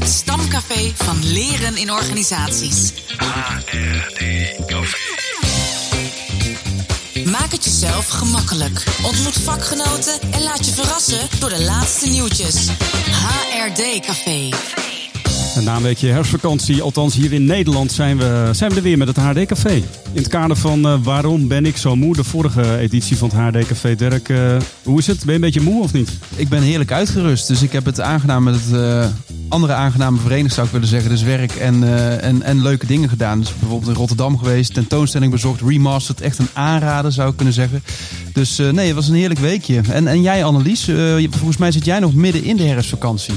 Het stamcafé van leren in organisaties. HRD Café. Maak het jezelf gemakkelijk. Ontmoet vakgenoten en laat je verrassen door de laatste nieuwtjes. HRD Café. En na een weekje herfstvakantie, althans hier in Nederland, zijn we, zijn we er weer met het HD Café. In het kader van eh, Waarom ben ik zo moe? De vorige editie van het HD Café. Dirk, eh, hoe is het? Ben je een beetje moe of niet? Ik ben heerlijk uitgerust. Dus ik heb het aangenaam met het eh, andere aangename verenigd, zou ik willen zeggen. Dus werk en, eh, en, en leuke dingen gedaan. Dus bijvoorbeeld in Rotterdam geweest, tentoonstelling bezocht, remastered. Echt een aanrader, zou ik kunnen zeggen. Dus eh, nee, het was een heerlijk weekje. En, en jij, Annelies, eh, volgens mij zit jij nog midden in de herfstvakantie.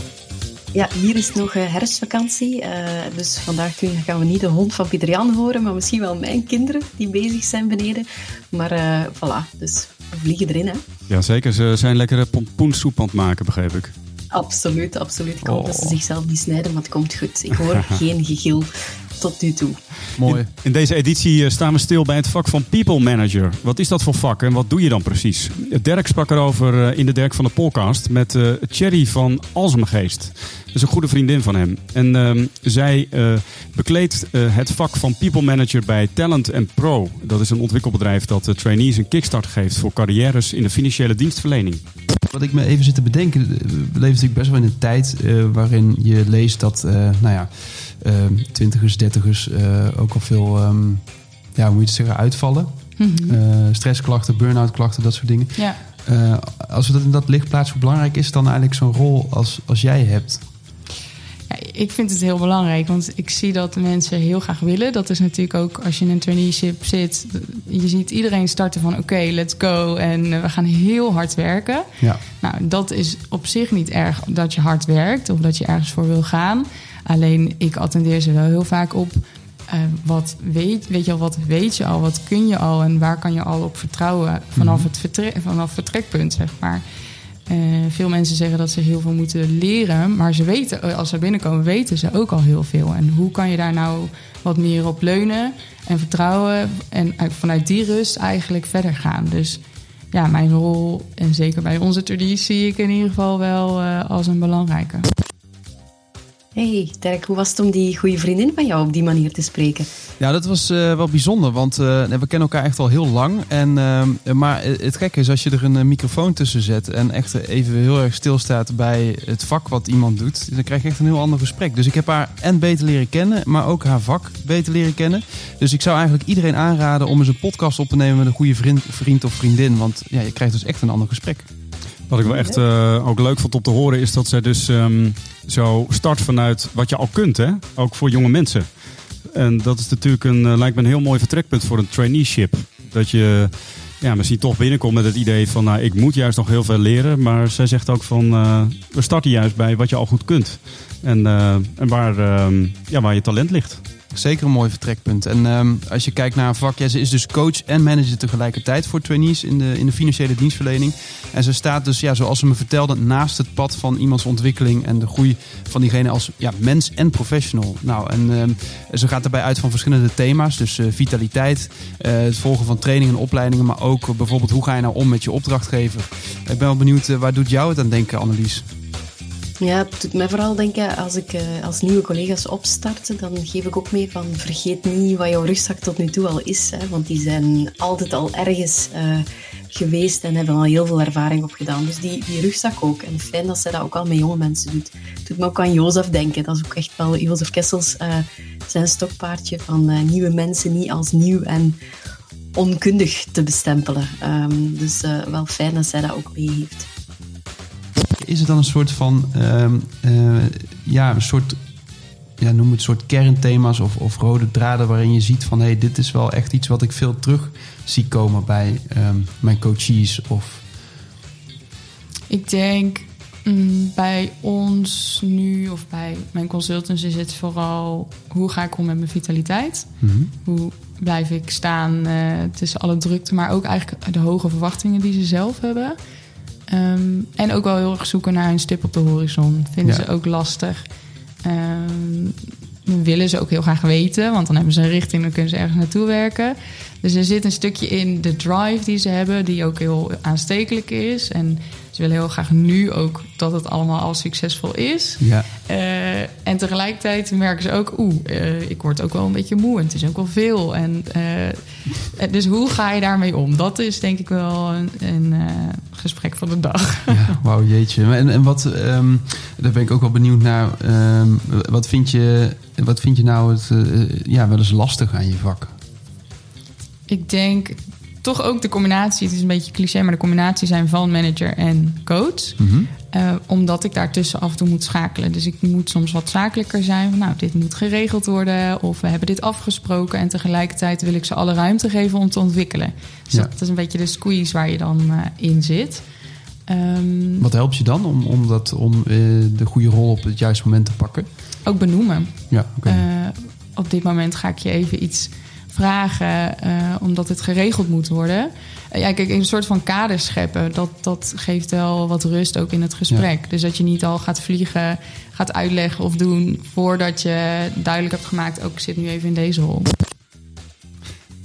Ja, hier is nog eh, herfstvakantie. eh, dus vandaag gaan we niet de hond van Pieter Jan horen, maar misschien wel mijn kinderen die bezig zijn beneden. Maar eh, voilà, dus we vliegen erin, hè. Jazeker, ze zijn lekkere pompoensoep aan het maken, begreep ik. Absoluut, absoluut. Ik hoop Oh. dat ze zichzelf niet snijden, maar het komt goed. Ik hoor geen gegil tot nu toe. Mooi. In, in deze editie eh, staan we stil bij het vak van People Manager. Wat is dat voor vak en wat doe je dan precies? Dirk sprak erover eh, in de Dirk van de podcast met eh Thierry van Alsmegeest. Dat is een goede vriendin van hem. En ehm, zij eh, bekleedt eh, het vak van People Manager bij Talent Pro. Dat is een ontwikkelbedrijf dat trainees een kickstart geeft voor carrières in de financiële dienstverlening. Wat ik me even zit te bedenken, we leven natuurlijk best wel in een tijd eh, waarin je leest dat, eh, nou ja, eh, twintigers, dertigers eh, ook al veel, ehm, ja, hoe moet je het zeggen, uitvallen. Eh, stressklachten, burn-out klachten, dat soort dingen. Ja. Eh, als we dat in dat licht plaatsen, hoe belangrijk is dan eigenlijk zo'n rol als, als jij hebt? Ik vind het heel belangrijk, want ik zie dat mensen heel graag willen. Dat is natuurlijk ook als je in een traineeship zit. Je ziet iedereen starten van oké, let's go. En eh, we gaan heel hard werken. Ja. Nou, dat is op zich niet erg dat je hard werkt of dat je ergens voor wil gaan. Alleen ik attendeer ze wel heel vaak op. eh, wat weet, weet je al, wat weet je al, wat kun je al en waar kan je al op vertrouwen vanaf, het, vertre- vanaf het vertrekpunt, zeg maar. Eh, veel mensen zeggen dat ze heel veel moeten leren, maar ze weten, eh, als ze binnenkomen, weten ze ook al heel veel. En hoe kan je daar nou wat meer op leunen en vertrouwen en uit- vanuit die rust eigenlijk verder gaan? Dus ja, mijn rol, en zeker bij onze traditie, zie ik in ieder geval wel eh, als een belangrijke. Hey, Dirk, hoe was het om die goede vriendin van jou op die manier te spreken? Ja, dat was eh, wel bijzonder, want eh, we kennen elkaar echt al heel lang. En, ehm, maar het gekke is, als je er een eh, microfoon tussen zet en echt even heel erg stilstaat bij het vak wat iemand doet, dan krijg je echt een heel ander gesprek. Dus ik heb haar en beter leren kennen, maar ook haar vak beter leren kennen. Dus ik zou eigenlijk iedereen aanraden om eens een podcast op te nemen met een goede vriend, vriend of vriendin, want ja, je krijgt dus echt een ander gesprek. Wat ik wel echt eh, ook leuk vond om te horen is dat zij dus ehm, zo start vanuit wat je al kunt, hè? ook voor jonge mensen. En dat is natuurlijk een, eh, lijkt me een heel mooi vertrekpunt voor een traineeship. Dat je ja, misschien toch binnenkomt met het idee van nou, ik moet juist nog heel veel leren. Maar zij zegt ook van eh, we starten juist bij wat je al goed kunt. En, eh, en waar, ehm, ja, waar je talent ligt. Zeker een mooi vertrekpunt. En ehm, als je kijkt naar een vak, ja, ze is dus coach en manager tegelijkertijd voor trainees in de, in de financiële dienstverlening. En ze staat dus, ja, zoals ze me vertelde, naast het pad van iemands ontwikkeling en de groei van diegene als ja, mens en professional. Nou, en ehm, ze gaat daarbij uit van verschillende thema's. Dus eh, vitaliteit, eh, het volgen van trainingen en opleidingen, maar ook eh, bijvoorbeeld hoe ga je nou om met je opdrachtgever. Ik ben wel benieuwd, waar doet jou het aan denken, Annelies? Ja, het doet mij vooral denken, als ik eh, als nieuwe collega's opstart, dan geef ik ook mee van vergeet niet wat jouw rugzak tot nu toe al is. Hè, want die zijn altijd al ergens eh, geweest en hebben al heel veel ervaring opgedaan. Dus die, die rugzak ook. En fijn dat zij dat ook al met jonge mensen doet. Het doet me ook aan Jozef denken. Dat is ook echt wel Jozef Kessels eh, zijn stokpaardje van nieuwe mensen niet als nieuw en onkundig te bestempelen. Ehm, dus wel fijn dat zij dat ook mee heeft. Is het dan een soort van, ehm, eh, ja, een soort, ja, noem het soort kernthema's of, of rode draden waarin je ziet van, hé, hey, dit is wel echt iets wat ik veel terug zie komen bij ehm, mijn coaches of... Ik denk mm, bij ons nu of bij mijn consultants is het vooral hoe ga ik om met mijn vitaliteit? Hoe blijf ik staan eh, tussen alle drukte, maar ook eigenlijk de hoge verwachtingen die ze zelf hebben. Ehm, en ook wel heel erg zoeken naar een stip op de horizon. Vinden Ja. ze ook lastig. Dan willen ze ook heel graag weten, want dan hebben ze een richting, dan kunnen ze ergens naartoe werken. Dus er zit een stukje in de drive die ze hebben, die ook heel aanstekelijk is. En Ze willen heel graag nu ook dat het allemaal al succesvol is. Ja. Uh, en tegelijkertijd merken ze ook, oeh, uh, ik word ook wel een beetje moe en het is ook wel veel. En, uh, dus hoe ga je daarmee om? Dat is denk ik wel een, een gesprek van de dag. Ja, wauw, jeetje. En, en wat, um, daar ben ik ook wel benieuwd naar. Um, wat, vind je, wat vind je nou het, ja, wel eens lastig aan je vak? Ik denk toch ook de combinatie, het is een beetje cliché, maar de combinatie zijn van manager en coach. Mhm. Uh, omdat ik daartussen af en toe moet schakelen. Dus ik moet soms wat zakelijker zijn. Van, nou, dit moet geregeld worden. Of we hebben dit afgesproken. En tegelijkertijd wil ik ze alle ruimte geven om te ontwikkelen. Dus Ja. dat is een beetje de squeeze waar je dan uh, in zit. Um, Wat helpt je dan om, om, dat, om uh, de goede rol op het juiste moment te pakken? Ook benoemen. Ja. Okay. Op dit moment ga ik je even iets vragen, uh, omdat het geregeld moet worden. Uh, ja, kijk, een soort van kader scheppen, dat, dat geeft wel wat rust ook in het gesprek. Ja. Dus dat je niet al gaat vliegen, gaat uitleggen of doen voordat je duidelijk hebt gemaakt, ook ik zit nu even in deze rol.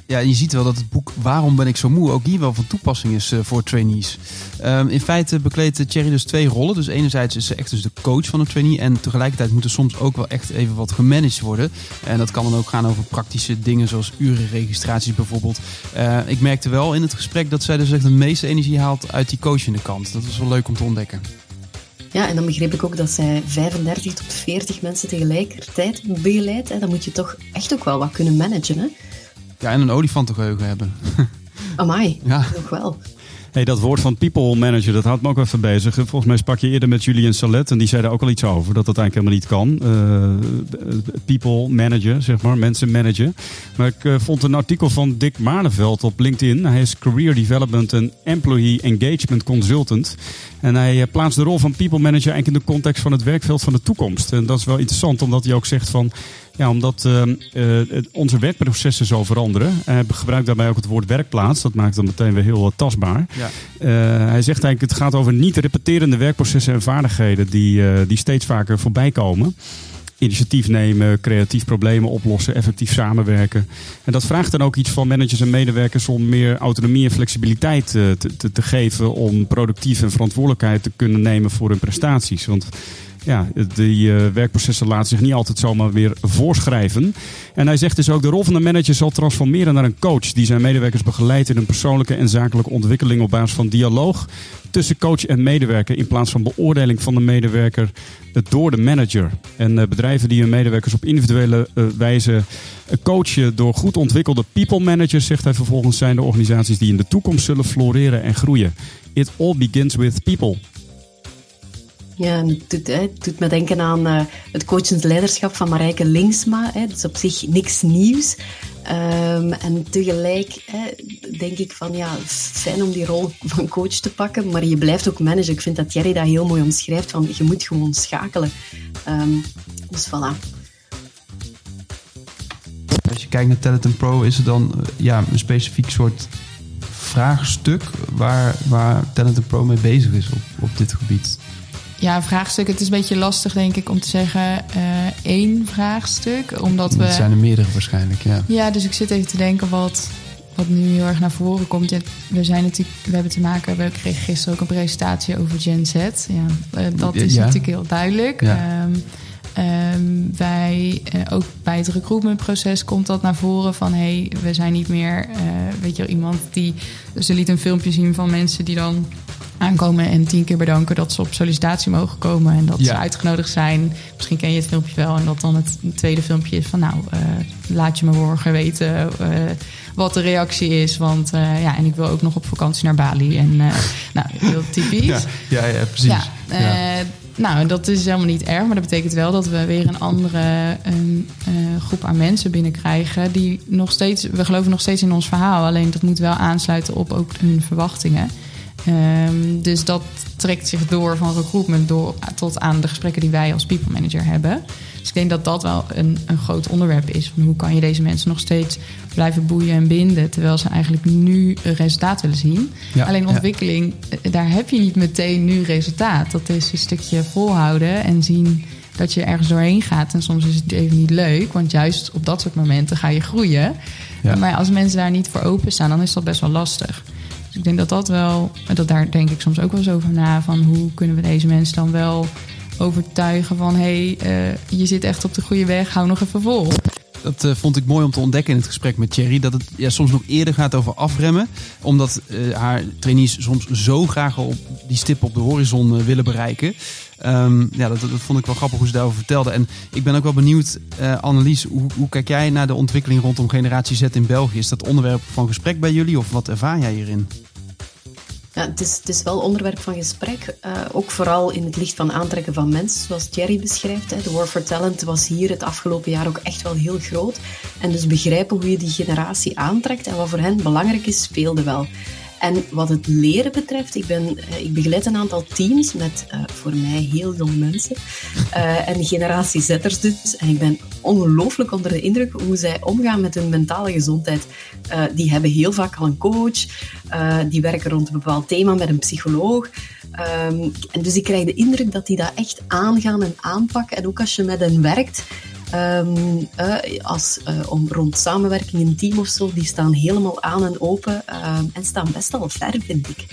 Ja, je ziet wel dat het boek Waarom ben ik zo moe ook hier wel van toepassing is uh, voor trainees. Um, in feite bekleedt Thierry dus twee rollen. Dus enerzijds is ze echt dus de coach van een trainee. En tegelijkertijd moet er soms ook wel echt even wat gemanaged worden. En dat kan dan ook gaan over praktische dingen zoals urenregistraties bijvoorbeeld. Uh, ik merkte wel in het gesprek dat zij dus echt de meeste energie haalt uit die coachende kant. Dat was wel leuk om te ontdekken. Ja, en dan begreep ik ook dat zij 35 tot 40 mensen tegelijkertijd begeleidt. En dan moet je toch echt ook wel wat kunnen managen, hè? Ja, en een olifantengeheugen hebben. Amai, Ja. nog wel. Hey, dat woord van people manager, dat houdt me ook wel even bezig. Volgens mij sprak je eerder met Julian Salet en die zei daar ook al iets over. Dat dat eigenlijk helemaal niet kan. Uh, people manager, zeg maar, mensen managen. Maar ik uh, vond een artikel van Dick Maarneveld op LinkedIn. Hij is Career Development en Employee Engagement Consultant. En hij uh, plaatst de rol van people manager eigenlijk in de context van het werkveld van de toekomst. En dat is wel interessant, omdat hij ook zegt van... Ja, omdat uh, uh, onze werkprocessen zo veranderen. Hij gebruikt daarbij ook het woord werkplaats. Dat maakt het meteen weer heel uh, tastbaar. Ja. hij zegt eigenlijk, het gaat over niet repeterende werkprocessen en vaardigheden die, die steeds vaker voorbij komen. Initiatief nemen, creatief problemen oplossen, effectief samenwerken. En dat vraagt dan ook iets van managers en medewerkers om meer autonomie en flexibiliteit te, te, te geven. Om productief en verantwoordelijkheid te kunnen nemen voor hun prestaties. Want ja, die uh, werkprocessen laten zich niet altijd zomaar weer voorschrijven. En hij zegt dus ook, de rol van de manager zal transformeren naar een coach die zijn medewerkers begeleidt in een persoonlijke en zakelijke ontwikkeling op basis van dialoog tussen coach en medewerker in plaats van beoordeling van de medewerker door de manager. En uh, bedrijven die hun medewerkers op individuele uh, wijze coachen door goed ontwikkelde people managers, zegt hij vervolgens, zijn de organisaties die in de toekomst zullen floreren en groeien. It all begins with people. Ja, het doet, het doet me denken aan uh, het coachend leiderschap van Marijke Linksma. Dat is op zich niks nieuws. Um, en tegelijk hè, denk ik van ja, fijn om die rol van coach te pakken, maar je blijft ook manager. Ik vind dat Jerry dat heel mooi omschrijft, van je moet gewoon schakelen. Um, dus voilà. Als je kijkt naar Teleton Pro, is er dan uh, ja, een specifiek soort vraagstuk waar, waar Teleton Pro mee bezig is op, op dit gebied? Ja, vraagstuk. Het is een beetje lastig, denk ik, om te zeggen uh, één vraagstuk. Omdat we. Het zijn er meerdere waarschijnlijk, ja. Ja, dus ik zit even te denken wat, wat nu heel erg naar voren komt. We, zijn natuurlijk, we hebben te maken, we kregen gisteren ook een presentatie over Gen Z. Ja, uh, dat is ja. natuurlijk heel duidelijk. Ja. Um, Um, wij, uh, ook bij het recruitmentproces komt dat naar voren van hé, hey, we zijn niet meer, uh, weet je, iemand die. Ze liet een filmpje zien van mensen die dan aankomen en tien keer bedanken dat ze op sollicitatie mogen komen en dat Ja. ze uitgenodigd zijn. Misschien ken je het filmpje wel en dat dan het tweede filmpje is van nou, uh, laat je me morgen weten wat de reactie is, want ja, en ik wil ook nog op vakantie naar Bali en nou, heel typisch. Ja, ja, ja precies. Ja, ja. Nou, dat is helemaal niet erg, maar dat betekent wel dat we weer een andere een, uh, groep aan mensen binnenkrijgen. Die nog steeds, we geloven nog steeds in ons verhaal, alleen dat moet wel aansluiten op ook hun verwachtingen. Um, dus dat trekt zich door van recruitment door, tot aan de gesprekken die wij als people manager hebben. Dus ik denk dat dat wel een, een groot onderwerp is. Van hoe kan je deze mensen nog steeds blijven boeien en binden... terwijl ze eigenlijk nu resultaat willen zien. Ja, Alleen ontwikkeling, ja. daar heb je niet meteen nu resultaat. Dat is een stukje volhouden en zien dat je ergens doorheen gaat. En soms is het even niet leuk, want juist op dat soort momenten ga je groeien. Ja. Maar als mensen daar niet voor openstaan, dan is dat best wel lastig. Ik denk dat dat wel, dat daar denk ik soms ook wel eens over na, van hoe kunnen we deze mensen dan wel overtuigen van hé, hey, uh, je zit echt op de goede weg, hou nog even vol. Dat uh, vond ik mooi om te ontdekken in het gesprek met Thierry. Dat het ja, soms nog eerder gaat over afremmen. Omdat uh, haar trainees soms zo graag op die stip op de horizon uh, willen bereiken. Um, ja, dat, dat, vond ik wel grappig hoe ze daarover vertelde. En ik ben ook wel benieuwd, Annelies, hoe, hoe, kijk jij naar de ontwikkeling rondom Generatie Z in België? Is dat onderwerp van gesprek bij jullie of wat ervaar jij hierin? Ja, het, is, het is wel onderwerp van gesprek. Uh, ook vooral in het licht van aantrekken van mensen, zoals Thierry beschrijft. Hè. De War for Talent was hier het afgelopen jaar ook echt wel heel groot. En dus begrijpen hoe je die generatie aantrekt en wat voor hen belangrijk is, speelde wel. En wat het leren betreft, ik, ben, ik begeleid een aantal teams met uh, voor mij heel jonge mensen uh, en generatie zetters dus. En ik ben ongelooflijk onder de indruk hoe zij omgaan met hun mentale gezondheid. Die hebben heel vaak al een coach, die werken rond een bepaald thema met een psycholoog. Um, en dus ik krijg de indruk dat die dat echt aangaan en aanpakken. En ook als je met hen werkt, Um, uh, als, uh, om, rond samenwerking in team of zo, die staan helemaal aan en open uh, en staan best al ver, vind ik.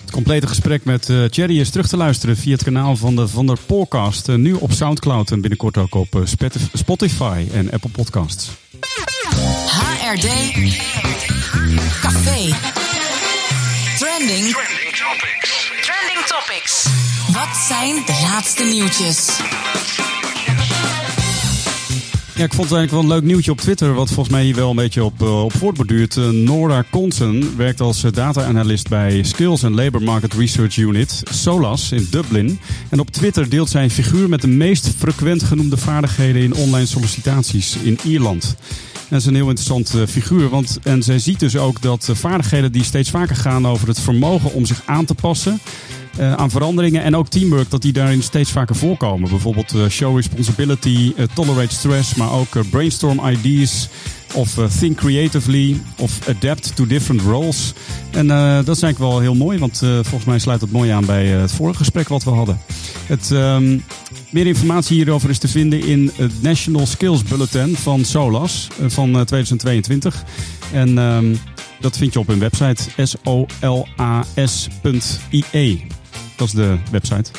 Het complete gesprek met uh, Thierry is terug te luisteren via het kanaal van de Van der Podcast. nu op Soundcloud en binnenkort ook op Spotify en Apple Podcasts. HRD Café Trending Trending topics. Trending Topics Wat zijn de laatste nieuwtjes? Ja, ik vond het eigenlijk wel een leuk nieuwtje op Twitter, wat volgens mij hier wel een beetje op, uh, op voortborduurt. Uh, Nora Conson werkt als uh, data-analyst bij Skills and Labor Market Research Unit, SOLAS, in Dublin. En op Twitter deelt zij een figuur met de meest frequent genoemde vaardigheden in online sollicitaties in Ierland. Dat is een heel interessant uh, figuur. Want, en zij ziet dus ook dat vaardigheden die steeds vaker gaan over het vermogen om zich aan te passen. Uh, aan veranderingen en ook teamwork, dat die daarin steeds vaker voorkomen. Bijvoorbeeld show responsibility, tolerate stress, maar ook brainstorm ideas. Of think creatively, of adapt to different roles. En dat is eigenlijk wel heel mooi, want volgens mij sluit dat mooi aan bij het vorige gesprek wat we hadden. Het, um, meer informatie hierover is te vinden in het National Skills Bulletin van SOLAS van 2022. En um, dat vind je op hun website solas.ie. Dat is de website.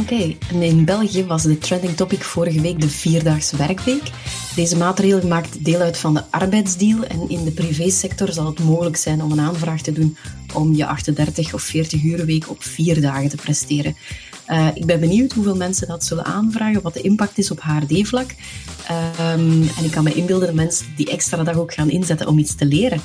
Oké, in België was de trending topic vorige week de vierdaagse werkweek. Deze maatregel maakt deel uit van de arbeidsdeal en in de privésector zal het mogelijk zijn om een aanvraag te doen om je 38 of 40 uur week op vier dagen te presteren. Uh, ik ben benieuwd hoeveel mensen dat zullen aanvragen, wat de impact is op HRD-vlak. Um, en ik kan me inbeelden dat mensen die extra dag ook gaan inzetten om iets te leren.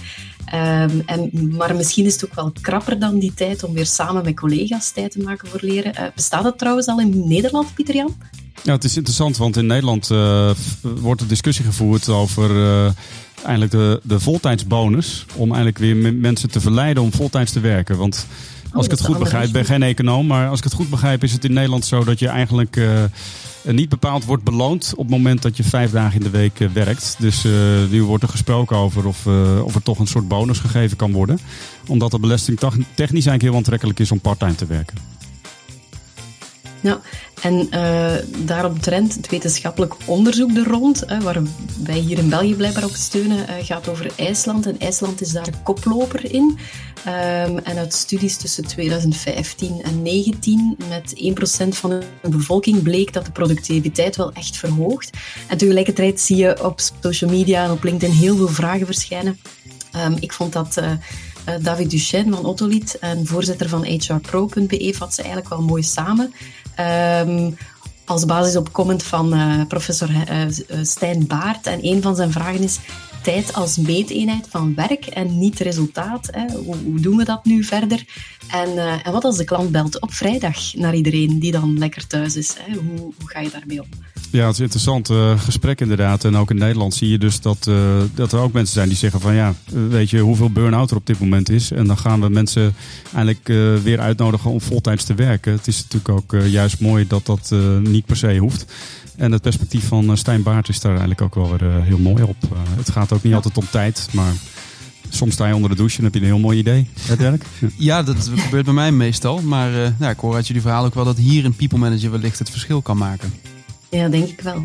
Um, en, maar misschien is het ook wel krapper dan die tijd om weer samen met collega's tijd te maken voor leren. Uh, bestaat dat trouwens al in Nederland, Pieter-Jan? Ja, het is interessant, want in Nederland uh, wordt er discussie gevoerd over uh, eigenlijk de, de voltijdsbonus. Om eigenlijk weer mensen te verleiden om voltijds te werken. Want als ik het goed begrijp, ik ben geen econoom, maar als ik het goed begrijp is het in Nederland zo dat je eigenlijk uh, niet bepaald wordt beloond op het moment dat je vijf dagen in de week uh, werkt. Dus uh, nu wordt er gesproken over of, of er toch een soort bonus gegeven kan worden. Omdat de belasting technisch eigenlijk heel aantrekkelijk is om parttime te werken. Ja, en uh, daaromtrent het wetenschappelijk onderzoek er rond, hè, waar wij hier in België blijkbaar op steunen, uh, gaat over IJsland. En IJsland is daar koploper in. Um, en uit studies tussen 2015 en 2019 met 1% van de bevolking bleek dat de productiviteit wel echt verhoogt. En tegelijkertijd zie je op social media en op LinkedIn heel veel vragen verschijnen. Um, ik vond dat... Uh, David Duchesne van Autolied en voorzitter van HRPro.be vat ze eigenlijk wel mooi samen. Um, als basis op comment van uh, professor uh, Stijn Baart. En een van zijn vragen is tijd als meeteenheid van werk en niet resultaat. Hè? Hoe, doen we dat nu verder? En, uh, en wat als de klant belt op vrijdag naar iedereen die dan lekker thuis is? Hè? Hoe, hoe ga je daarmee om? Ja, het is een interessant uh, gesprek inderdaad. En ook in Nederland zie je dus dat, uh, dat er ook mensen zijn die zeggen van ja, weet je hoeveel burn-out er op dit moment is. En dan gaan we mensen eigenlijk weer uitnodigen om voltijds te werken. Het is natuurlijk ook juist mooi dat dat niet per se hoeft. En het perspectief van Stijn Baart is daar eigenlijk ook wel weer heel mooi op. het gaat ook niet altijd om tijd, maar soms sta je onder de douche en heb je een heel mooi idee. Dirk? Ja. ja, dat gebeurt bij mij meestal. Maar uh, nou, ik hoor uit jullie verhaal ook wel dat hier een people manager wellicht het verschil kan maken. Ja, denk ik wel.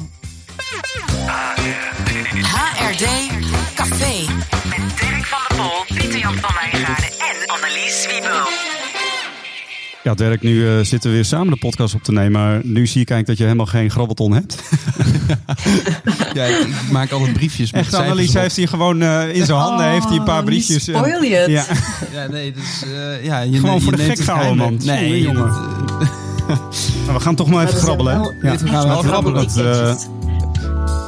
HRD Café. Met Dirk van der Pol, Pieter Jan van Wijngaarden en Annelies Wiebel. Ja, Dirk, nu eh, zitten we weer samen de podcast op te nemen. Maar nu zie ik eigenlijk dat je helemaal geen grabbelton hebt. Ja, ik, maak altijd briefjes met Echt, Annelies heeft hier gewoon eh, in zijn handen heeft hij een paar Oh, briefjes. en- spoil je het. Ja. Ja, nee, dus, eh, ja, je, Gewoon je voor de gek gehouden, man. Nee, Jongen, Maar we gaan toch maar even grabbelen. wel hè? Gaan we wel echt grabbelen. Dat,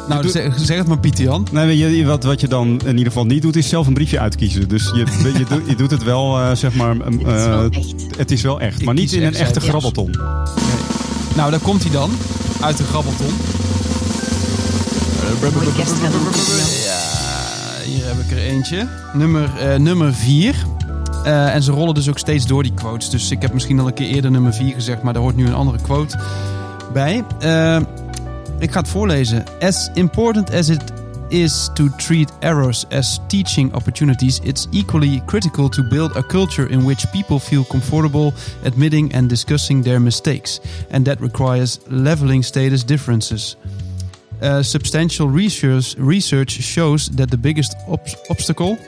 nou, zeg, zeg het maar, Pieter Jan. Nee, weet je, wat, wat je dan in ieder geval niet doet, is zelf een briefje uitkiezen. Dus je, je, doet, je doet het wel, eh, zeg maar. Het is eh, wel echt. het is wel echt, Ik maar niet in een echt echte grabbelton. Nou, daar komt hij dan. Uit de grabbelton. Ja, hier heb ik er eentje. Nummer, eh, nummer vier. Eh, en ze rollen dus ook steeds door die quotes. Dus ik heb misschien al een keer eerder nummer 4 gezegd, maar daar hoort nu een andere quote bij. Eh, ik ga het voorlezen. As important as it is to treat errors as teaching opportunities, it's equally critical to build a culture in which people feel comfortable admitting and discussing their mistakes. And that requires leveling status differences. Uh, substantial research, shows that the biggest obs- obstacle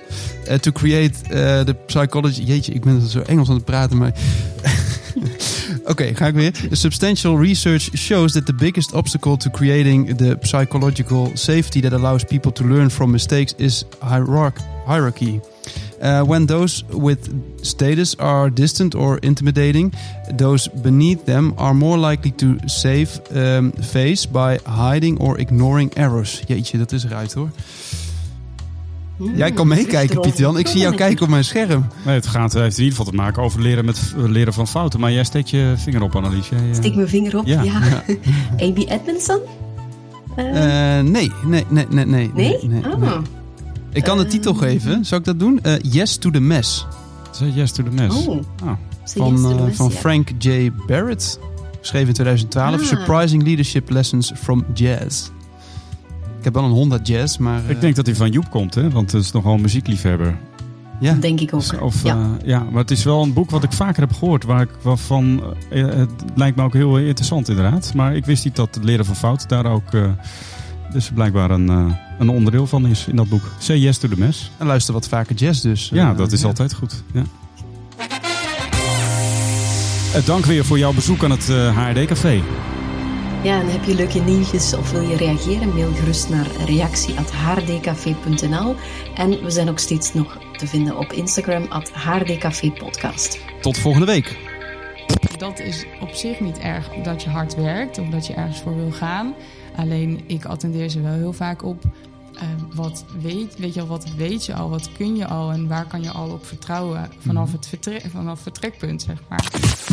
uh, to create uh, the psychology. Jeetje, ik ben zo Engels aan het praten, maar. Oké, ga ik weer. Substantial research shows that the biggest obstacle to creating the psychological safety that allows people to learn from mistakes is hierarch- hierarchy. Uh, when those with status are distant or intimidating, those beneath them are more likely to save um, face by hiding or ignoring errors. Jeetje, dat is eruit hoor. Jij kan meekijken, Pieter Jan. Ik zie jou kijken op mijn scherm. Nee, het gaat, heeft in ieder geval te maken over leren, met, leren van fouten. Maar jij steekt je vinger op, Annelies. Jij, eh, Steek mijn vinger op. Ja. Ja. Amy Edmondson? Eh, Eh, nee, nee, nee, nee, nee. nee? nee, Ah. nee. Ik kan de titel geven. Zal ik dat doen? Eh, yes to the mess. Yes to the mess. Oh, Ah. Van, yes to the eh, mess, van ja. Frank J. Barrett. Geschreven in 2012. Ah. Surprising Leadership Lessons from Jazz. Ik heb wel een Honda Jazz, maar... eh, Ik denk dat hij van Joep komt, hè? want het is nogal een muziekliefhebber. ja. Denk ik ook. Of, ja. ja. ja, maar het is wel een boek wat ik vaker heb gehoord. Waar ik waarvan, eh, het lijkt me ook heel interessant inderdaad. Maar ik wist niet dat het leren van fouten daar ook eh, dus blijkbaar een, eh, een onderdeel van is in dat boek. Say yes to the mess. En luister wat vaker jazz dus. Ja, Eh, dat is altijd goed. Ja. Eh, dank weer voor jouw bezoek aan het eh, HRD-café. Ja, en heb je leuke nieuwtjes of wil je reageren? Mail gerust naar reactie.hrdcafé.nl En we zijn ook steeds nog te vinden op Instagram at. Tot volgende week. Dat is op zich niet erg dat je hard werkt of dat je ergens voor wil gaan. Alleen ik attendeer ze wel heel vaak op. eh, wat weet, weet je al, wat weet je al, wat kun je al en waar kan je al op vertrouwen vanaf het, vertre vanaf vertrekpunt, zeg maar.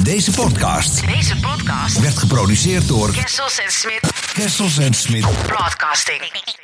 Deze podcast Deze podcast werd geproduceerd door Kessels en Smit Kessels en Smit. Broadcasting.